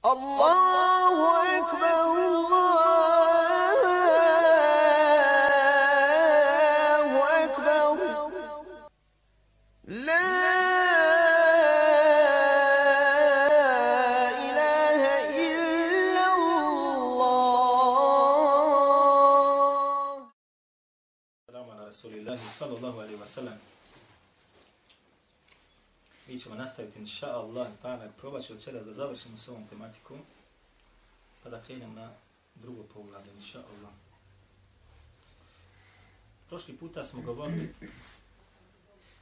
الله أكبر الله أكبر. لا إله إلا الله. السلام على رسول الله صلى الله عليه وسلم. Ćemo nastaviti, inša Allah, ta'ala, probat ću od da završimo s ovom tematikom, pa da krenemo na drugo poglavlje, inša Allah. Prošli puta smo govorili,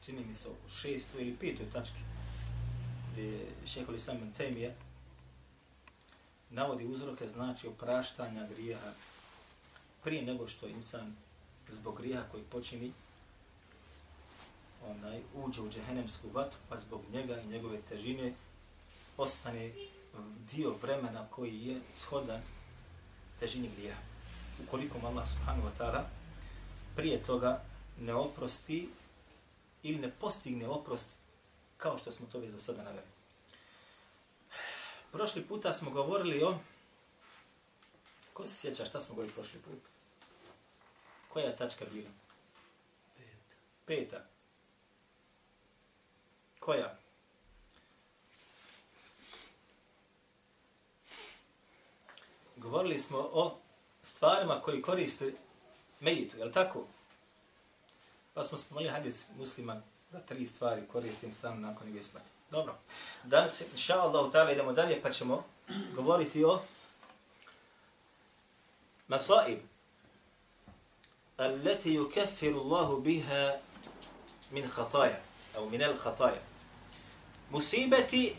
čini mi se o šestoj ili petoj tački, gdje je šehol Islam Temije navodi uzroke, znači opraštanja grijeha prije nego što insan zbog grijeha koji počini onaj uđe u džehennemsku vatru, pa zbog njega i njegove težine ostane dio vremena koji je shodan težini grijeha. Ukoliko mu Allah subhanahu wa ta'ala prije toga ne oprosti ili ne postigne oprost kao što smo to već do sada naveli. Prošli puta smo govorili o... Ko se sjeća šta smo govorili prošli put? Koja je tačka bila? Peta. Peta. Koja? Govorili smo o stvarima koji koriste mejitu, je li tako? Pa smo spomenuli hadis muslima da tri stvari koriste sam nakon njegove smrti. Dobro. Danas, inša Allah, ta'ala, idemo dalje pa ćemo govoriti o masaib التي يكفر الله بها من خطايا أو من الخطايا musibeti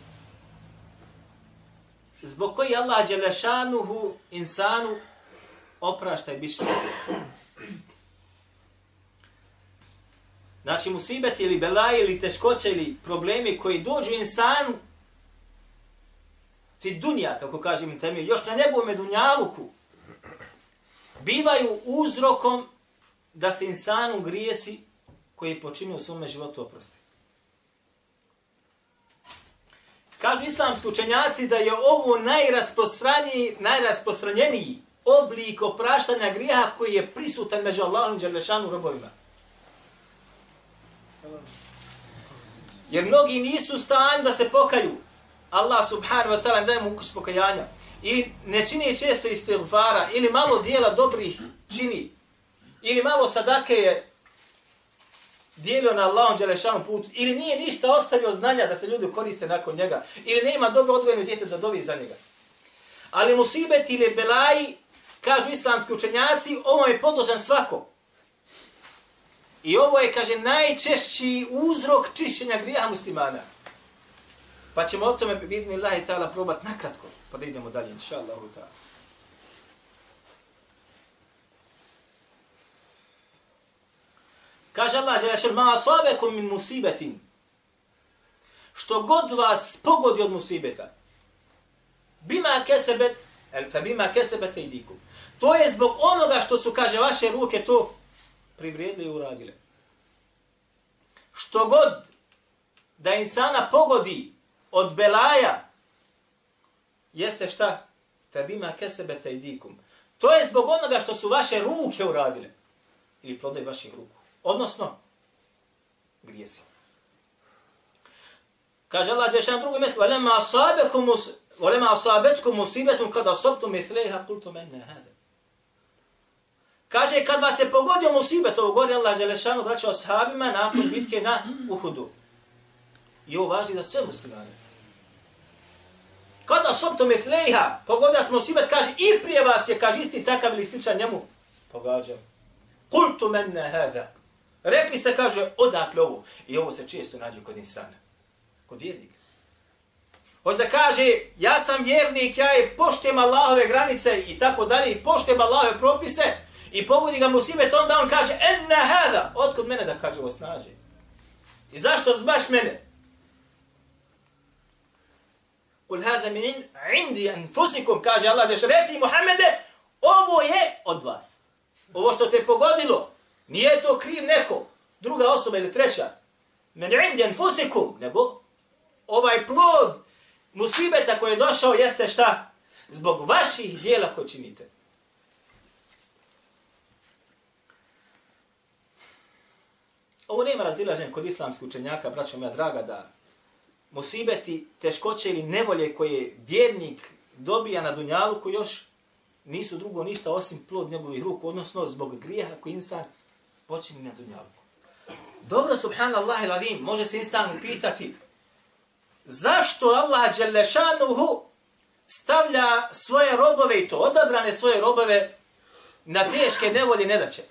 zbog koji Allah Đelešanuhu insanu oprašta i biše. Znači musibeti ili belaje ili teškoće ili problemi koji dođu insanu fi dunja, kako kažem temiju, još na njegovom dunjaluku, bivaju uzrokom da se insanu grijesi koji je počinio u svome životu oprosti. Kažu islamski učenjaci da je ovo najrasprostranjeniji, najrasprostranjeniji oblik opraštanja grijeha koji je prisutan među Allahom i Đerlešanu robovima. Jer mnogi nisu stan da se pokaju. Allah subhanahu wa ta'ala daje mu pokajanja. I ne čini često istighfara, ili malo dijela dobrih čini. Ili malo sadake je dijelio na Allahom Đelešanu put, ili nije ništa ostavio znanja da se ljudi koriste nakon njega, ili nema dobro odvojeno djete da dovi za njega. Ali musibet ili belaji, kažu islamski učenjaci, ovo je podložan svako. I ovo je, kaže, najčešći uzrok čišćenja grija muslimana. Pa ćemo o tome, bidni Allah i ta'ala, probati nakratko, pa da idemo dalje, inša Allahu ta'ala. Kaže Allah, Đelešan, ma asabekum min musibetin. Što god vas pogodi od musibeta. Bima kesebet, el fe bima kesebet eidikum. To je zbog onoga što su, kaže, vaše ruke to privrijedili i uradile. Što god da insana pogodi od belaja, jeste šta? Fe bima kesebet eidikum. To je zbog onoga što su vaše ruke uradile. Ili plodaj vaših ruku Odnosno, grijesi. Kaže Allah Đešan drugo mjesto, وَلَمَا أَصَابَكُمْ وَلَمَا أَصَابَتْكُمْ مُصِيبَةٌ قَدْ أَصَبْتُمْ مِثْلَيْهَا قُلْتُمْ أَنَّ هَذَا Kaže, kad vas se pogodio musibet, ovo govori Allah Đelešanu, braća o sahabima, nakon bitke na Uhudu. I ovo važi za sve muslimane. Kada sobto mithlejha, pogodio smo musibet, kaže, i prije vas je, kaže, isti takav ili sličan njemu, pogađao. Kultu menne hada. Rekli ste, kaže, odakle ovo. I ovo se često nađe kod insana. Kod vjernika. Hoće da kaže, ja sam vjernik, ja je poštem Allahove granice i tako dalje, i poštem Allahove propise, i pogodi ga musibet, onda on kaže, enna hada. Otkud mene da kaže ovo snaže? I zašto baš mene? Kul hada min indi anfusikum, kaže Allah, reci Muhammede, ovo je od vas. Ovo što te pogodilo, nije to kriv neko, druga osoba ili treća. Men indi anfusikum, nego ovaj plod musibeta koji je došao jeste šta? Zbog vaših dijela koje činite. Ovo nema razilaženja kod islamskih učenjaka, braćo moja draga, da musibeti, teškoće ili nevolje koje vjernik dobija na dunjalu koji još nisu drugo ništa osim plod njegovih ruku, odnosno zbog grijeha koji insan počini na dunjalku. Dobro, subhanallah il može se insan upitati zašto Allah Đelešanuhu stavlja svoje robove i to odabrane svoje robove na teške nevolje nedaće.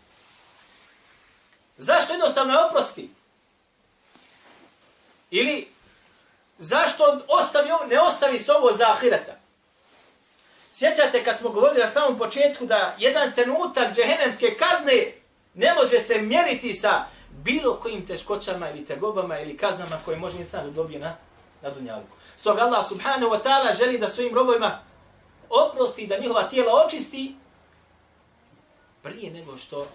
Zašto jednostavno je oprosti? Ili zašto ostavi, ne ostavi se ovo za ahireta? Sjećate kad smo govorili na samom početku da jedan trenutak džehenemske kazne ne može se mjeriti sa bilo kojim teškoćama ili tegobama ili kaznama koje može insan da dobije na, na dunjavku. Stoga Allah subhanahu wa ta'ala želi da svojim robovima oprosti da njihova tijela očisti prije nego što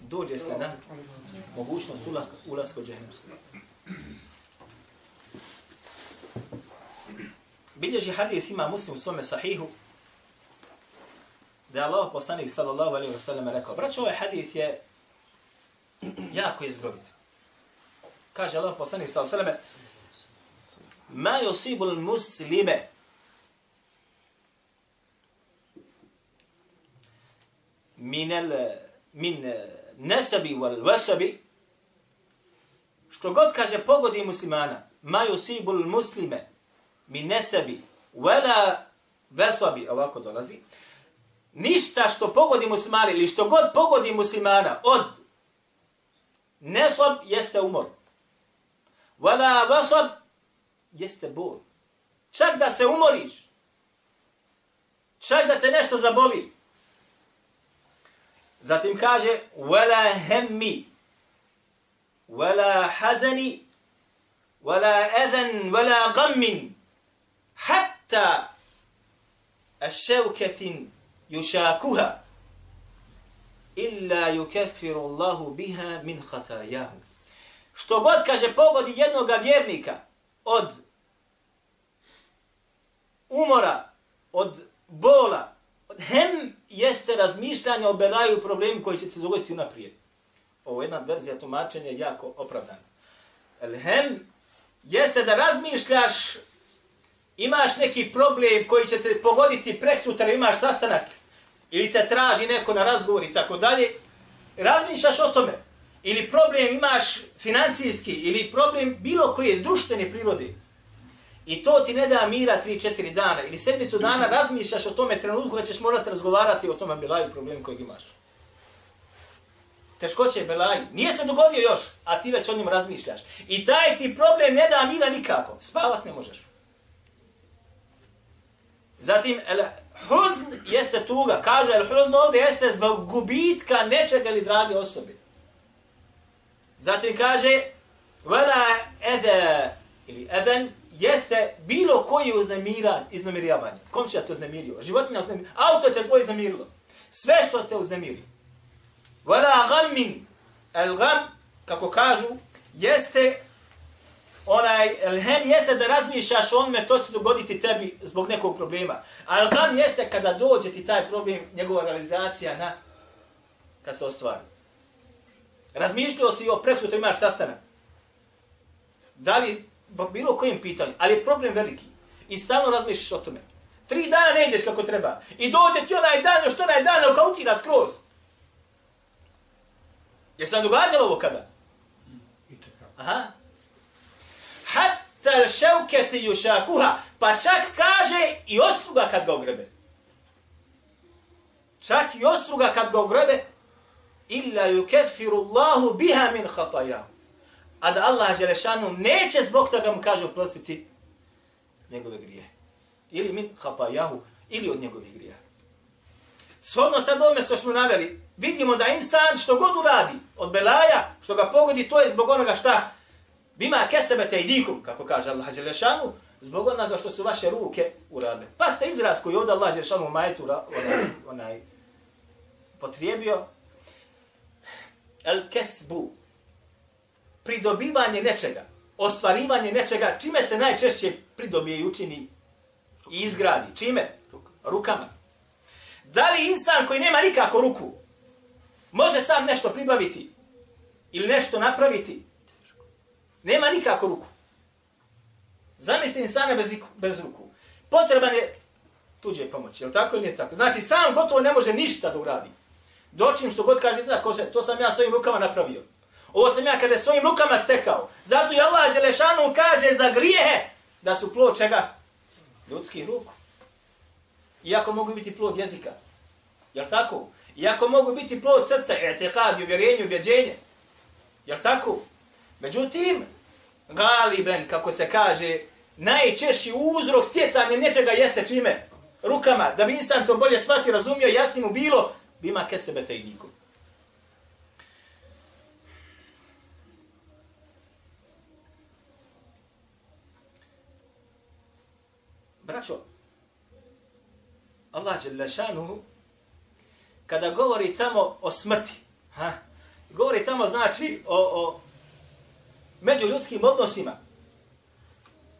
dođe se na mogućnost ulaska u džahnemsku. Bilježi hadith ima muslim u svome sahihu da je Allah poslanik sallallahu alaihi wa sallam rekao, braćo, ovaj hadith je jako izgrobit. Kaže Allah poslanik sallallahu alaihi wa sallam, ma yusibul muslime. Min al min nasabi wal wasabi. Što god kaže pogodi muslimana. Ma yusibul muslime min nasabi wala wasabi. Ovako dolazi ništa što pogodi muslimana ili što god pogodi muslimana od nesob jeste umor. Vala vasob jeste bol. Čak da se umoriš, čak da te nešto zaboli. Zatim kaže, wala hemmi, wala hazani, wala eden, wala gammin, hatta aševketin, يشاكها إلا يكفر الله بها من خطاياه što god kaže pogodi jednog vjernika od umora, od bola, od hem jeste razmišljanje o belaju problemu koji će se dogoditi unaprijed. Ovo je jedna verzija tumačenja jako opravdana. El hem jeste da razmišljaš, imaš neki problem koji će te pogoditi prek sutra, imaš sastanak, ili te traži neko na razgovor i tako dalje, razmišljaš o tome. Ili problem imaš financijski, ili problem bilo koje društvene prirode, I to ti ne da mira 3-4 dana ili sedmicu dana razmišljaš o tome trenutku kad ćeš morati razgovarati o tome belaju problem kojeg imaš. Teškoće je belaj. Nije se dogodio još, a ti već o njemu razmišljaš. I taj ti problem ne da mira nikako. Spavat ne možeš. Zatim, el huzn jeste tuga. Kaže, el huzn ovdje jeste zbog gubitka nečega ili drage osobe. Zatim kaže, vela eze, ili eden, jeste bilo koji uznemiran, iznemirjavanje. Komšija te uznemirio, životinja uznemirio, auto te tvoje uznemirilo. Sve što te uznemiri. Vela gammin, el gam, kako kažu, jeste onaj, el hem jeste da razmišljaš o onome, to će se dogoditi tebi zbog nekog problema. Al gam jeste kada dođe ti taj problem, njegova realizacija na, kad se ostvari. Razmišljao si o preksutra imaš sastanak. Da li bilo kojim pitanju, ali je problem veliki. I stalno razmišljaš o tome. Tri dana ne ideš kako treba. I dođe ti onaj dan, još onaj dan, okautira skroz. Je sam događalo ovo kada? Aha tel ševketi jušakuha, Pa čak kaže i osluga kad ga ogrebe. Čak i osluga kad ga ogrebe. Illa yukeffiru Allahu biha min khatayahu. a da Allah Želešanu neće zbog toga mu kaže oprostiti njegove grije. Ili min khatayahu, ili od njegovih grija. Shodno sad ovome što smo naveli, vidimo da insan što god uradi od belaja, što ga pogodi, to je zbog onoga šta bima kesebete i dikum, kako kaže Allah Đelešanu, zbog onoga što su vaše ruke uradile. Pa ste izraz koji ovdje Allah Đelešanu u majetu onaj, onaj potrijebio, el kesbu, pridobivanje nečega, ostvarivanje nečega, čime se najčešće pridobije i učini i izgradi. Čime? Rukama. Da li insan koji nema nikako ruku može sam nešto pribaviti ili nešto napraviti? Nema nikako ruku. Zamisli insana bez, bez ruku. Potreban je tuđe pomoći, je li tako ili nije tako? Znači, sam gotovo ne može ništa da uradi. Dočim što god kaže, zna, kože, to sam ja svojim rukama napravio. Ovo sam ja kada svojim rukama stekao. Zato je Allah Đelešanu kaže za grijehe da su plod čega? Ljudskih ruku. Iako mogu biti plod jezika. Jel tako? Iako mogu biti plod srca, etekad, uvjerenje, uvjeđenje. Jel tako? Međutim, galiben, kako se kaže, najčešći uzrok stjecanja nečega jeste čime? Rukama. Da bi insan to bolje shvatio, razumio, jasni mu bilo, bima kesebe te idiku. Braćo, Allah Đelešanuhu, kada govori tamo o smrti, ha, govori tamo znači o, o među ljudskim odnosima.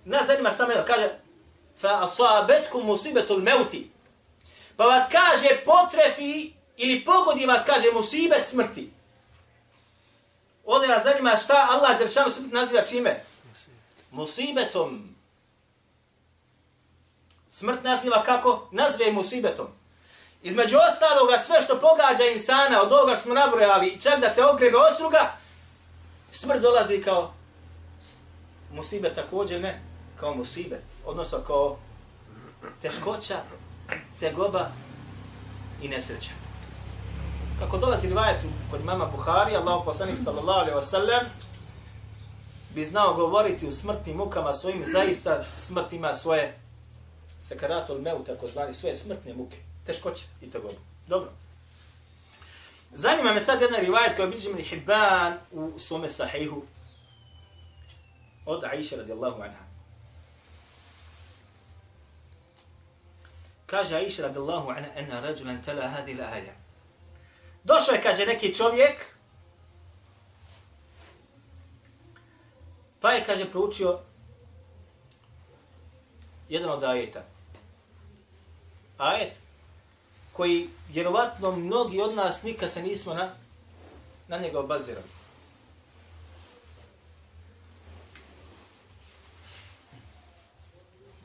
Nas zanima samo jedno, kaže fa asabetkum musibetul meuti. Pa vas kaže potrefi ili pogodi vas kaže musibet smrti. Ovdje nas zanima šta Allah Đeršanu smrt naziva čime? Musibetom. Smrt naziva kako? Nazve musibetom. Između ostaloga, sve što pogađa insana, od ovoga smo nabrojali, čak da te ogrebe ostruga, smrt dolazi kao musibet također, ne, kao musibet, odnosno kao teškoća, tegoba i nesreća. Kako dolazi rivajet kod mama Buhari, Allah poslanik sallallahu alaihi wasallam, bi znao govoriti u smrtnim mukama svojim, zaista smrt ima svoje sekaratul meu, tako zvani, svoje smrtne muke teškoće i tegoba. Dobro. Zanima me sad jedna rivajet koja biđe mi Hibban u svome sahihu od Aisha radijallahu anha. Kaže Aisha radijallahu anha ena rađulan tala hadi la aja. Došao je, kaže, neki čovjek pa je, kaže, proučio jedan od ajeta. Ajet koji vjerovatno mnogi od nas nikad se nismo na, na njega obazirali.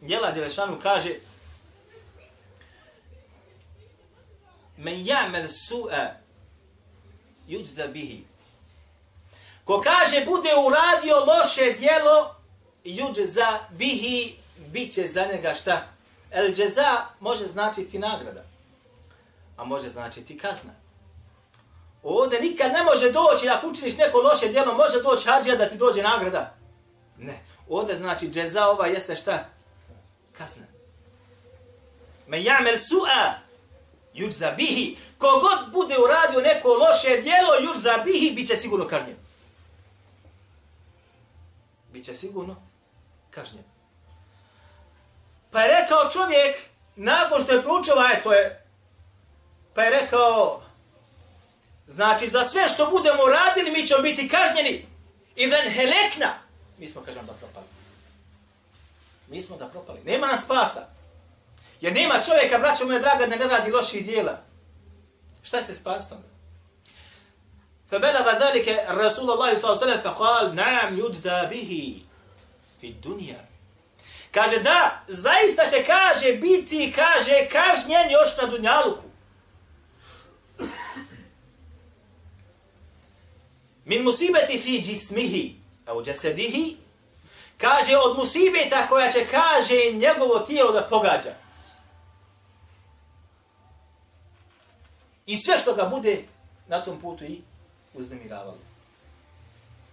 Jela Đelešanu kaže Men ja'mel su'a yujza bihi. Ko kaže bude uradio loše djelo, yujza bihi, bit će za njega šta? El džeza može značiti nagrada a može značiti kazna. Ovdje nikad ne može doći, ako učiniš neko loše djelo, može doći hađija da ti dođe nagrada. Ne. Ovdje znači džeza ova jeste šta? Kazna. Me jamel su'a yuđza bihi. Kogod bude uradio neko loše djelo, yuđza bihi, bit će sigurno kažnjen. Biće sigurno kažnjen. Pa je rekao čovjek, nakon što je proučio, aj, to je Pa je rekao, znači za sve što budemo radili, mi ćemo biti kažnjeni. I then helekna. Mi smo, kažem, da propali. Mi smo da propali. Nema nas spasa. Jer nema čovjeka, braćo moja draga, da ne radi loših dijela. Šta se spasom? فبلغ ذلك الرسول الله صلى الله عليه وسلم فقال نعم يجزى به في الدنيا kaže da zaista će kaže biti kaže kažnjen još na dunjaluku Min musibeti fi jismihi, au jasadihi, kaže od musibeta koja će, kaže, njegovo tijelo da pogađa. I sve što ga bude na tom putu i uznemiravalo.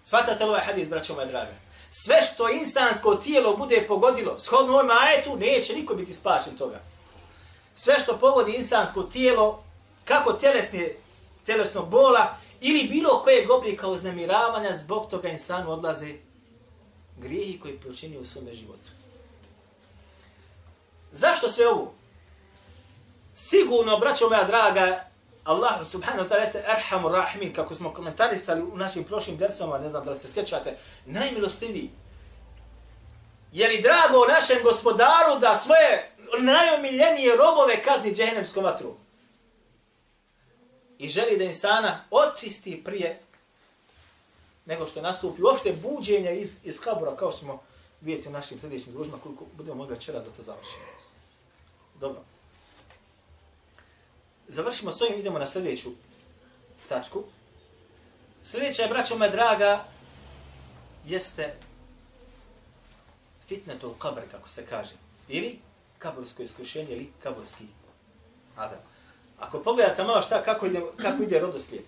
Svatate li ovaj hadis, braćo moja draga? Sve što insansko tijelo bude pogodilo, shodno ovom ajetu, neće niko biti spašen toga. Sve što pogodi insansko tijelo, kako telesne, telesno bola, ili bilo koje oblika uznemiravanja, zbog toga insanu odlaze grijehi koji počinio u svome životu. Zašto sve ovo? Sigurno, braćo moja draga, Allah subhanahu wa ta'ala jeste arhamur rahimin, kako smo komentarisali u našim prošlim dersama, ne znam da li se sjećate, najmilostiviji. Je li drago našem gospodaru da svoje najomiljenije robove kazni džehennemskom vatru? I želi da insana očisti prije nego što nastupi uopšte buđenja iz, iz kabura, kao što smo vidjeti u našim sljedećim družima, koliko budemo mogli večera da to završimo. Dobro. Završimo s ovim, idemo na sljedeću tačku. Sljedeća je, braćo moja draga, jeste fitnetul qabr, kako se kaže. Ili kabursko iskušenje, ili kaburski adam. Ako pogledate malo šta, kako ide, kako ide rodoslijed,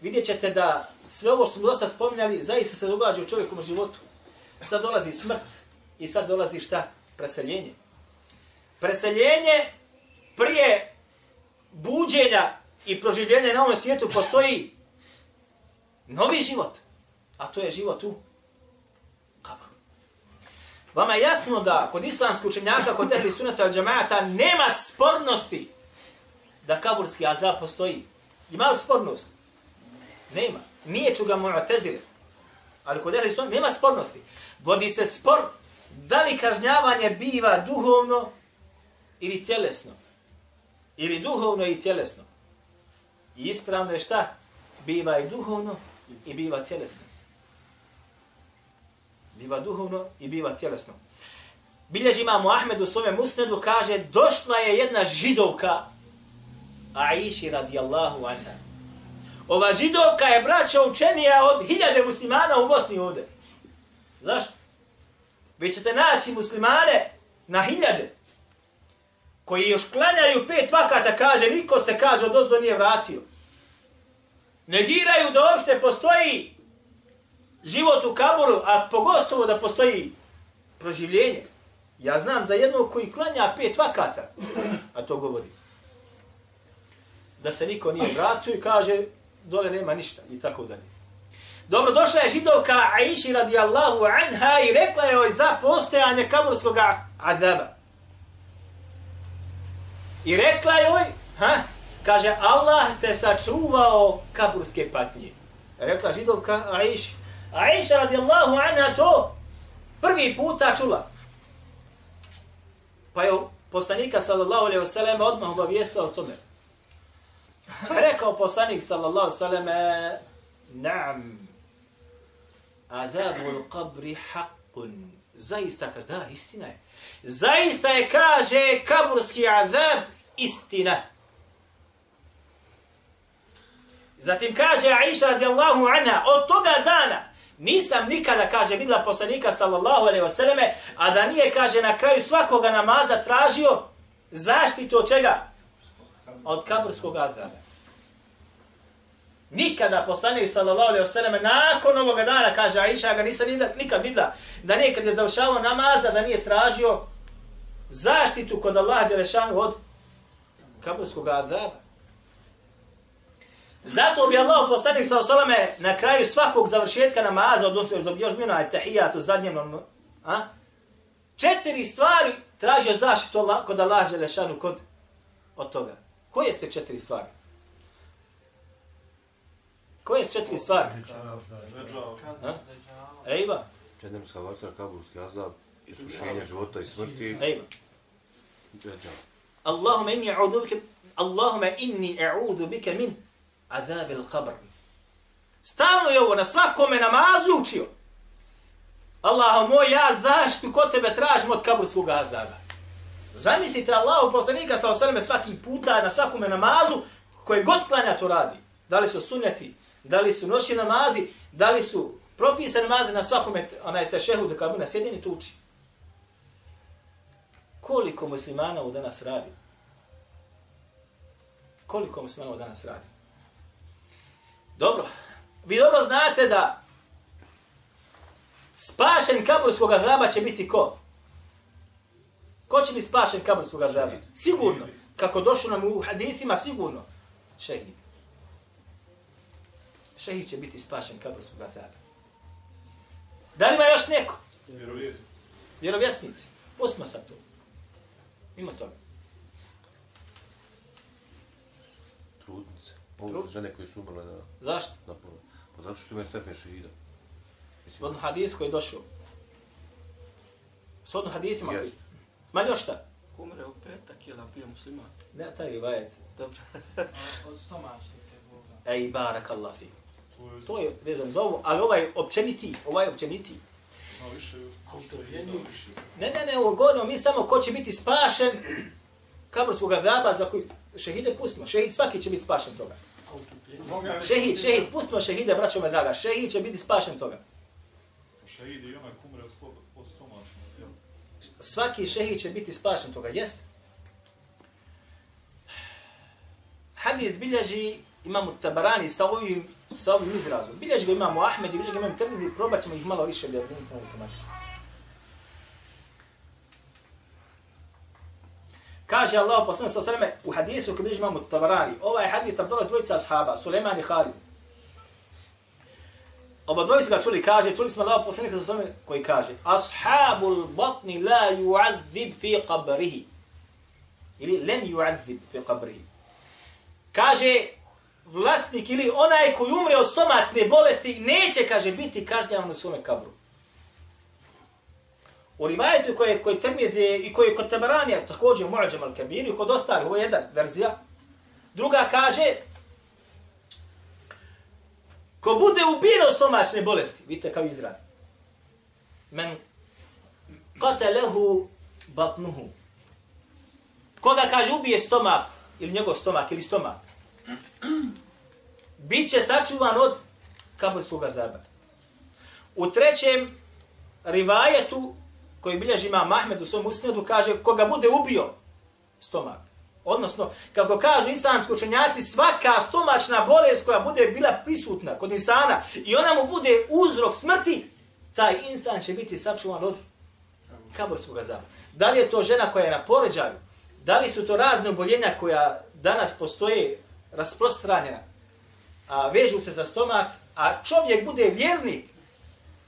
vidjet ćete da sve ovo što smo dosta spominjali, zaista se događa u čovjekom životu. Sad dolazi smrt i sad dolazi šta? Preseljenje. Preseljenje prije buđenja i proživljenja na ovom svijetu postoji novi život. A to je život u kabru. Vama je jasno da kod islamskog učenjaka, kod ehli sunata al džamaata, nema spornosti da kaburski azab postoji. Ima li spornost? Nema. Nije čuga mu'tezile. Ali kod ehli sunata nema spornosti. Vodi se spor da li kažnjavanje biva duhovno ili tjelesno. Ili duhovno i tjelesno. I ispravno je šta? Biva i duhovno i biva tjelesno. Biva duhovno i biva tjelesno. Bilježi imamo Ahmed u svome musnedu, kaže, došla je jedna židovka, Aiši radijallahu anha. Ova židovka je braća učenija od hiljade muslimana u Bosni ovde. Zašto? Vi ćete naći muslimane na hiljade, koji još klanjaju pet vakata, kaže, niko se kaže od ozdo nije vratio. Negiraju da uopšte postoji život u kaburu, a pogotovo da postoji proživljenje. Ja znam za jednog koji klanja pet vakata, a to govori. Da se niko nije vratio i kaže, dole nema ništa i tako dalje. Dobro, došla je židovka Aishi radijallahu anha i rekla je joj za postojanje kaburskog azaba. I rekla joj, ha, kaže, Allah te sačuvao kaburske patnje. Rekla židovka Aiši. Aisha radijallahu anha to prvi puta čula. Pa je poslanika sallallahu alaihi wa sallam odmah obavijestila o tome. Pa rekao poslanik sallallahu alaihi sallam, naam, azabul qabri haqqun. Zaista, da, istina je. Zaista je, kaže, kaburski azab istina. Zatim kaže Aisha radijallahu anha, od toga dana nisam nikada, kaže, videla poslanika sallallahu alaihi wasallame, a da nije, kaže, na kraju svakoga namaza tražio zaštitu od čega? Od kaburskog azaba. Nikada poslanik sallallahu alejhi ve sellem nakon ovog dana kaže Aisha ga nisam nikad videla da nekad je završavao namaza da nije tražio Koje su četiri stvari? Ejba. Čednemska vatra, kabulski azab, isušenje života i smrti. Ejba. Allahumma inni a'udhu bika Allahumma inni a'udhu bika min azab al-qabr. Stalno je ovo na svakome namazu učio. Allah moj, ja zaštitu kod tebe tražim od kaburskog azaba. Zamislite Allahu poslanika sa osaleme svaki puta na svakome namazu koje god klanja to radi. Da li su sunneti, da li su noći namazi, da li su propisane namaze na svakom onaj tešehudu kada na sjedini tu uči. Koliko muslimana u danas radi? Koliko muslimana u danas radi? Dobro, vi dobro znate da spašen kaburskog azaba će biti ko? Ko će biti spašen kaburskog azaba? Sigurno. Kako došlo nam u hadithima, sigurno. Šehid šehid će biti spašen kaburskog azaba. Da li ima još neko? Vjerovjesnici. Vjerovjesnici. Pustimo sad to. Ima toga. Trudnice. Ovo žene koje su umrle na... Zašto? Na polu. Pa zato što imaju stepen šehida. Mislim, od hadis koji je došao. Sodno hadisima. Yes. koji- Ma još šta? Umre u petak, je bio musliman. Ne, taj rivajet. Dobro. Od Boga. Ej, barak Allah. To je vezan za ovo, ali ovaj općeniti, ovaj općeniti. Ne, ne, ne, ovo govorimo mi samo ko će biti spašen kaburskog azaba za koji šehide pustimo. Šehid svaki će biti spašen toga. Šehid, šehid, pustimo šehide, braćo me draga. Šehid će biti spašen toga. Šehidi i onaj kumre od, stomačnog? Svaki šehid će biti spašen toga, jest? Hadid bilježi imamo Tabarani sa ovim, sa ovim izrazom. Bilježi ga imamo Ahmed i bilježi ga imamo Tirmizi, probat ćemo ih malo više objašnjiti to automatski. Kaže Allah poslanik sa sveme u hadisu koji bilježi imamo Tabarani. Ovaj hadis Abdullah dvojica ashaba, Suleiman i Khalid. Oba dvojica ga čuli, kaže, čuli smo Allah poslanika sa sveme koji kaže Ashabul batni la yu'adzib fi qabrihi. Ili len yu'adzib fi qabrihi. Kaže, vlasnik ili onaj koji umre od stomačne bolesti neće, kaže, biti kažnjavan na svome kabru. U rivajetu koje, koje termije i koje kod Tabaranija, također u Mu'ađam al-Kabir i kod ostalih, ovo je jedna verzija. Druga kaže, ko bude ubijen od stomačne bolesti, vidite kao izraz, men qatalehu batnuhu. Koga kaže ubije stomak, ili njegov stomak, ili stomak, bit će sačuvan od kaburskog azaba. U trećem rivajetu, koji bilježi ima Mahmed u svom usnedu, kaže koga bude ubio stomak. Odnosno, kako kažu islamski učenjaci, svaka stomačna bolest koja bude bila prisutna kod insana i ona mu bude uzrok smrti, taj insan će biti sačuvan od kaburskog azaba. Da li je to žena koja je na poređaju? Da li su to razne oboljenja koja danas postoje rasprostranjena, a vežu se za stomak, a čovjek bude vjernik,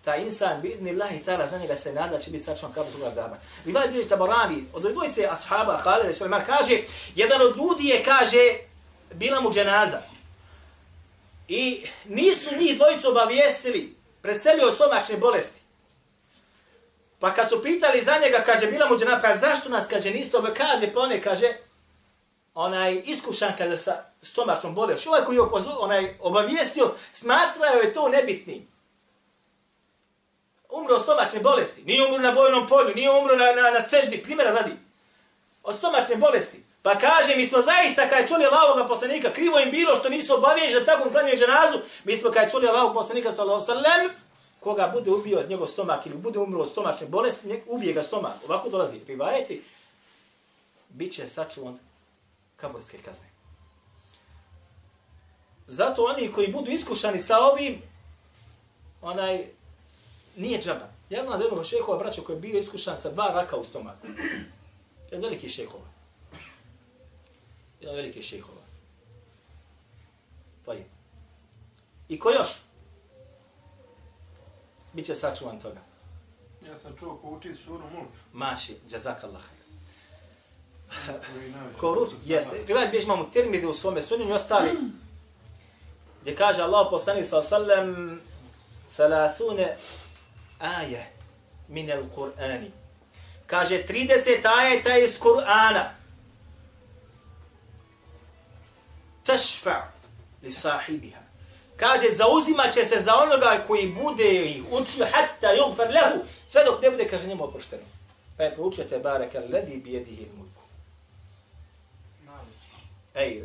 taj insan bi idni Allahi ta'ala za njega se nada će biti sačuvan kaburskog azaba. Rivaj bilježi Tabarani, od dvojice ashaba, Khalid i Suleiman, kaže, jedan od ljudi je, kaže, bila mu dženaza. I nisu njih dvojicu obavijestili, preselio od bolesti. Pa kad su pitali za njega, kaže, bila mu dženaza, pa zašto nas, kaže, niste ove, kaže, pa one, kaže, onaj iskušan kada sa stomačnom bolešću, ovaj koji je onaj obavijestio, smatrao je to nebitnim. Umro od stomačne bolesti, nije umro na bojnom polju, nije umro na, na, na seždi, primjera radi. Od stomačne bolesti. Pa kaže, mi smo zaista, kada je čuli Allahovog poslanika, krivo im bilo što nisu obaviješ da takvom klanjaju dženazu, mi smo kada je čuli Allahovog poslanika, sallallahu sallam, koga bude ubio od njegov stomak ili bude umro od stomačne bolesti, nek ubije ga stomak. Ovako dolazi, privajeti, bit će sačuvan kaburske kazne. Zato oni koji budu iskušani sa ovim, onaj, nije džaba. Ja znam za jednog šehova braća koji je bio iskušan sa dva raka u stomaku. Jedan veliki šehova. Jedan veliki šehova. To je. I ko još? Biće sačuvan toga. Ja sam čuo ko uči suru Mulk. Maši, džazakallah. Ko jeste. Rivajet bih imamo termidi u svome sunjenju i ostali. Gdje kaže Allah poslanik sa sallam salatune aje min al Kur'ani. Kaže 30 ajeta iz Kur'ana. Tashfa li sahibiha. Kaže, zauzimat će se za onoga koji bude ih učio hatta yugfar lehu, sve dok ne bude, kaže, njemu oprošteno. Pa je proučio te baraka alladhi bi yadihi mulku. Ej,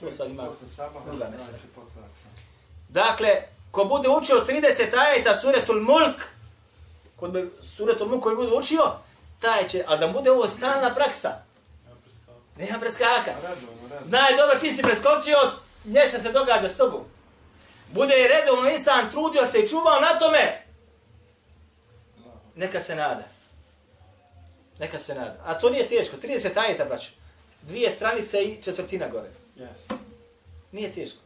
to sad ima druga mesela. znači akšama. Dakle, ko bude učio 30 ajeta suretul mulk, kod bi suretul mulk koji bude učio, taj će, ali da bude ovo stalna praksa. Nema preskaka. Radovno. Znaj dobro čim si preskočio, nešto se događa s tobom. Bude je redovno insan trudio se i čuvao na tome. Neka se nada. Neka se nada. A to nije teško. 30 ajeta, braću. Dvije stranice i četvrtina gore. Jeste. Nije teško.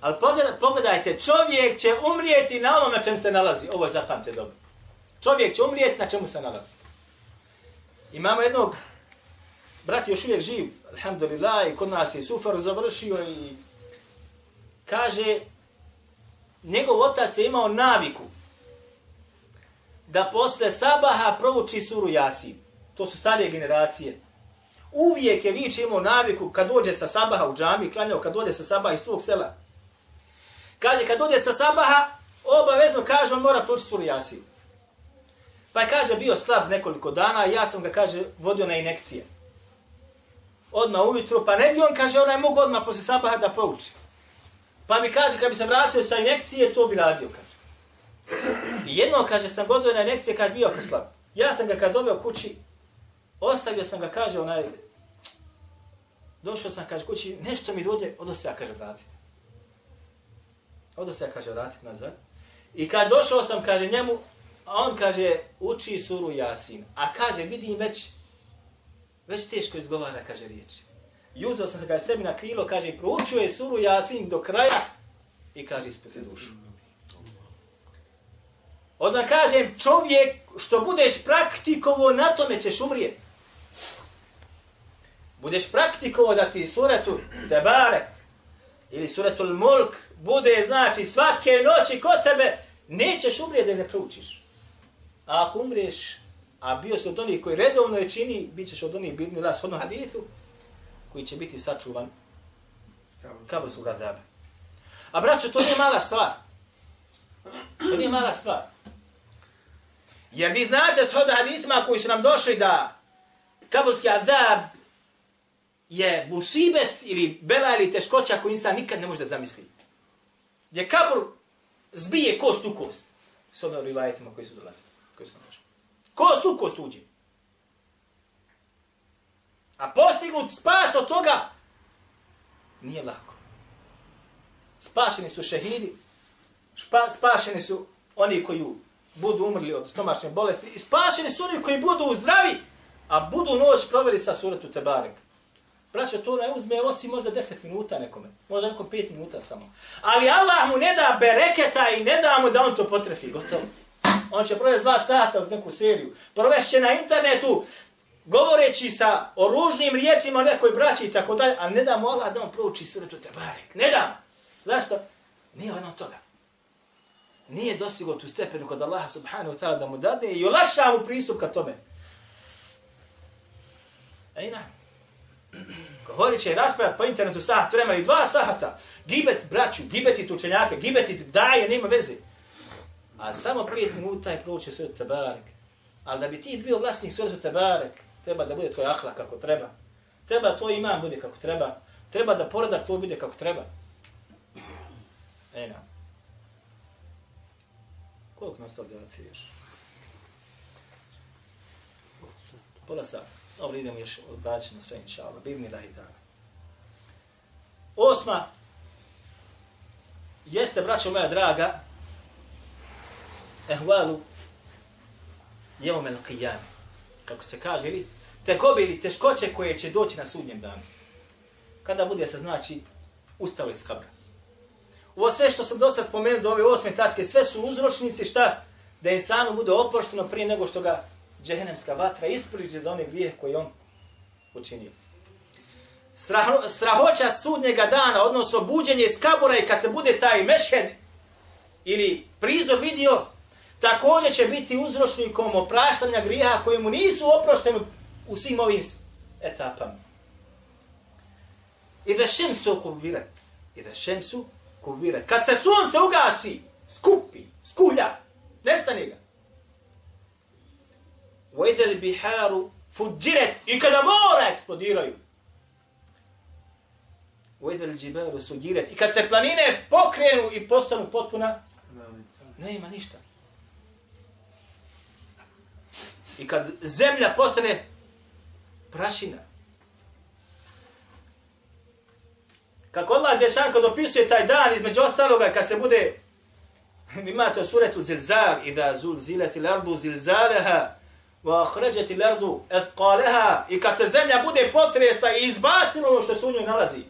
Ali pogledajte, čovjek će umrijeti na onom na čem se nalazi. Ovo zapamte dobro. Čovjek će umrijeti na čemu se nalazi. Imamo jednog, brat još uvijek živ, alhamdulillah, i kod nas je sufaru završio i kaže, njegov otac je imao naviku da posle sabaha prouči suru Jasin. To su starije generacije. Uvijek je Vič imao naviku kad dođe sa sabaha u džami, klanjao kad dođe sa sabaha iz svog sela. Kaže, kad dođe sa sabaha, obavezno kaže, on mora proučiti suru Jasin. Pa je, kaže, bio slab nekoliko dana, ja sam ga, kaže, vodio na inekcije. Odmah ujutru, pa ne bi on, kaže, onaj mogu odmah posle sabaha da prouči. Pa mi kaže, kad bi se vratio sa inekcije, to bi radio, kaže. I jedno, kaže, sam gotovo na inekcije, kaže, bio ka slab. Ja sam ga kad doveo kući, ostavio sam ga, kaže, onaj, došao sam, kaže, kući, nešto mi dođe, odo se ja, kaže, vratiti. Odo se ja, kaže, vratiti nazad. I kad došao sam, kaže, njemu, a on, kaže, uči suru Jasin. A kaže, vidim već, već teško izgovara, kaže, riječi. I uzeo sam se, kaže, sebi na krilo, kaže, i proučio je suru Jasin do kraja i kaže, ispusti dušu. Odmah kažem, čovjek što budeš praktikovo, na tome ćeš umrijeti. Budeš praktikovo da ti suratu Tebarek ili suratul Mulk bude, znači, svake noći kod tebe, nećeš umrijeti da ne proučiš. A ako umriješ, a bio si od onih koji redovno je čini, bit ćeš od onih bidni las hodno hadithu, koji će biti sačuvan kaburskog adaba. A braćo, to nije mala stvar. To nije mala stvar. Jer vi znate s hodno hadithima koji su nam došli da kaburski adab je musibet ili bela ili teškoća koju insan nikad ne može da zamisli. Gdje kabur zbije kost u kost. S hodno rivajetima koji su dolazili. Koji su našli. Kost u kost uđe. A postignut spas od toga nije lako. Spašeni su šehidi, špa, spašeni su oni koji budu umrli od stomačne bolesti i spašeni su oni koji budu zdravi, a budu noć proveli sa suratu Tebarek. Braćo, to ne uzme osim možda 10 minuta nekome. Možda nekom 5 minuta samo. Ali Allah mu ne da bereketa i ne da mu da on to potrefi. Gotovo. On će provesti dva sata uz neku seriju. Provešće na internetu govoreći sa oružnim riječima o nekoj braći i tako dalje, a ne da mu Allah da on prouči suratu Tebarek. Ne da Zašto? Nije ono toga. Nije dostigo tu stepenu kod Allaha subhanahu wa ta'ala da mu dadne i olakša mu pristup ka tome. Ej nam. Govorit će raspravati po internetu sahat vremena i dva sahata. Gibet braću, gibeti učenjaka, gibeti daje, nema veze. A samo pet minuta je proučio suratu Tebarek. Ali da bi ti bio vlasnik suratu Tebarek, treba da bude tvoj ahlak kako treba. Treba tvoj iman bude kako treba. Treba da poredak tvoj bude kako treba. Ena. Koliko nas to još? Pola sata. Dobro, idemo još odbraćati na sve, inša Allah. Bidni lahi ta'ala. Osma. Jeste, braćo moja draga, ehvalu jeumel qiyame. Kako se kaže, ili tekobe ili teškoće koje će doći na sudnjem danu. Kada bude se znači ustalo iz kabra. Ovo sve što sam dosta spomenuo do ove osme tačke, sve su uzročnici šta? Da insanu bude opošteno prije nego što ga džehennemska vatra ispriđe za one grijeh koje on učinio. Straho, strahoća sudnjega dana, odnosno buđenje iz kabura i kad se bude taj mešhed ili prizor vidio, također će biti uzročnikom opraštanja grijeha koji mu nisu oprošteni u svim ovim etapama. I da šem su okubirat. I da šem su kubirat. Kad se sunce ugasi, skupi, skulja, nestane ga. Vajde li فُجِّرَتْ i kada mora eksplodiraju. Vajde li سُجِّرَتْ i kad se planine pokrenu i postanu potpuna, ne ima ništa. I kad zemlja postane prašina, Kako Allah Đešan kad opisuje taj dan između ostaloga kad se bude imate u suretu zilzal idha zul zilati ardu zilzaleha wa الْأَرْضُ lardu i kad se zemlja bude potresta i izbacilo ono što se u njoj nalazi.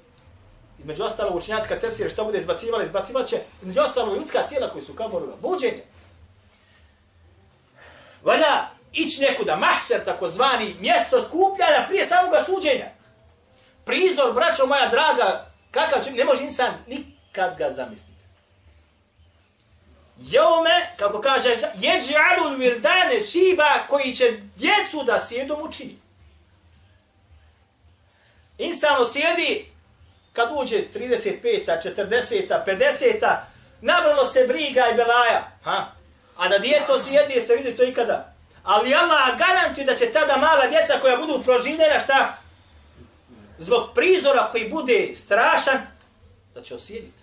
Između ostalog učinjacka tefsira što bude izbacivala, izbacivat će između ostalog ljudska tijela koji su kao buđenje. Valja ići nekuda, mahšer takozvani, mjesto skupljanja prije samoga suđenja. Prizor, braćo moja draga, Kakav će, ne može insan nikad ga zamisliti. Jeume, kako kaže, jeđalul vildane šiba koji će djecu da sjedom učini. Insan sjedi kad uđe 35 40 50 nabralo se briga i belaja. Ha? A da djeto sjedi, jeste vidjeli to ikada? Ali Allah garantuje da će tada mala djeca koja budu proživljena, šta? Zbog prizora koji bude strašan, da će osjediti.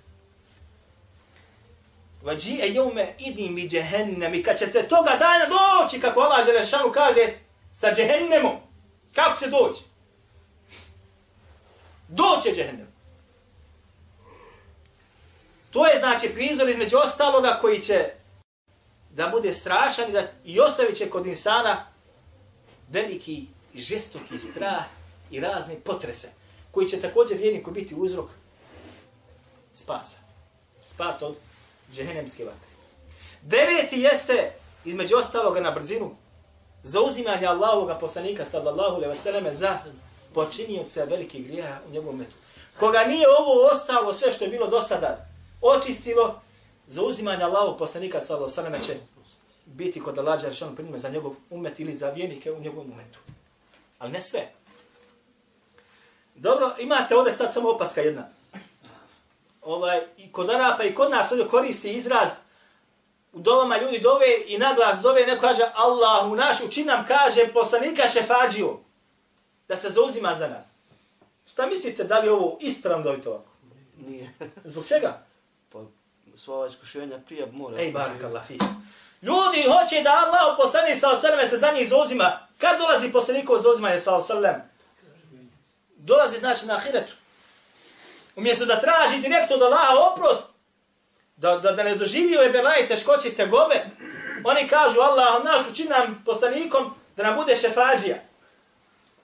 Vađije e jome idim mi džehennem i kad ćete toga dana doći, kako Allah Želešanu kaže, sa džehennemom. Kako će doći? Doće džehennem. To je znači prizor između ostaloga koji će da bude strašan i, da, i ostavit će kod insana veliki žestoki strah i razne potrese koji će također vjerniku biti uzrok spasa. Spasa od džehennemske vatre. Deveti jeste, između ostaloga na brzinu, zauzimanje Allahovog poslanika sallallahu alaihi wasallam za počinioca velikih grijeha u njegovom metu. Koga nije ovo ostalo sve što je bilo do sada očistilo, zauzimanje Allahovog poslanika sallallahu alaihi wasallam će biti kod Allah Đaršanu primjer za njegov umet ili za vjenike u njegovom umetu. Ali ne sve. Dobro, imate ovdje sad samo opaska jedna ovaj, i kod Arapa i kod nas ovdje koristi izraz u dovama ljudi dove i naglas dove neko kaže Allahu naš učin nam kaže poslanika šefađiju da se zauzima za nas. Šta mislite da li ovo ispravno dobiti ovako? Nije. Zbog čega? Pa sva ova iskušenja prije mora. Ej, barak Allah fi. Ljudi hoće da Allah poslanik sa osaleme se za njih zauzima. Kad dolazi poslanikov zauzimanje sa osaleme? Dolazi znači na ahiretu. Umjesto da traži direktno od Allaha oprost, da, da, da ne doživi ove belaje teškoće i tegobe, oni kažu Allah naš učin nam postanikom da nam bude šefađija.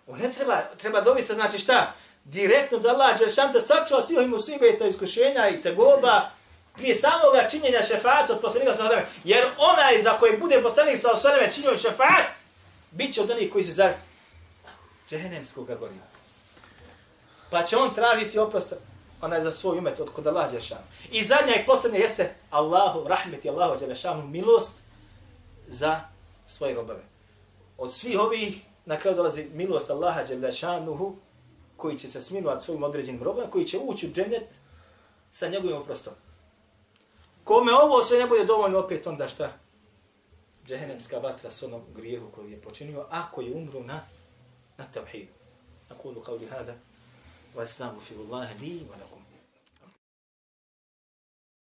On ne treba, treba dobiti se, znači šta? Direktno da Allah Đelšan te sačuva svih ovih musibeta, iskušenja i tegoba prije samoga činjenja šefata od poslanika sa osreme. Jer onaj za kojeg bude poslanik sa osreme činio šefat, bit će od onih koji se zar džehennemskog goriva. Pa će on tražiti oprost ona je za svoj umet od kod Allah Đelešanu. I zadnja i posljednja jeste Allahu, rahmet i Allahu Đelešanu, milost za svoje robove. Od svih ovih na kraju dolazi milost Allaha Đelešanuhu koji će se smilovati svojim određenim robom, koji će ući u džennet sa njegovim oprostom. Kome ovo sve ne bude dovoljno, opet onda šta? Džehennemska vatra s onom grijehu koju je počinio, ako je umru na, na tevhidu. Nakulu kao li hada, واستغفر الله لي ولكم.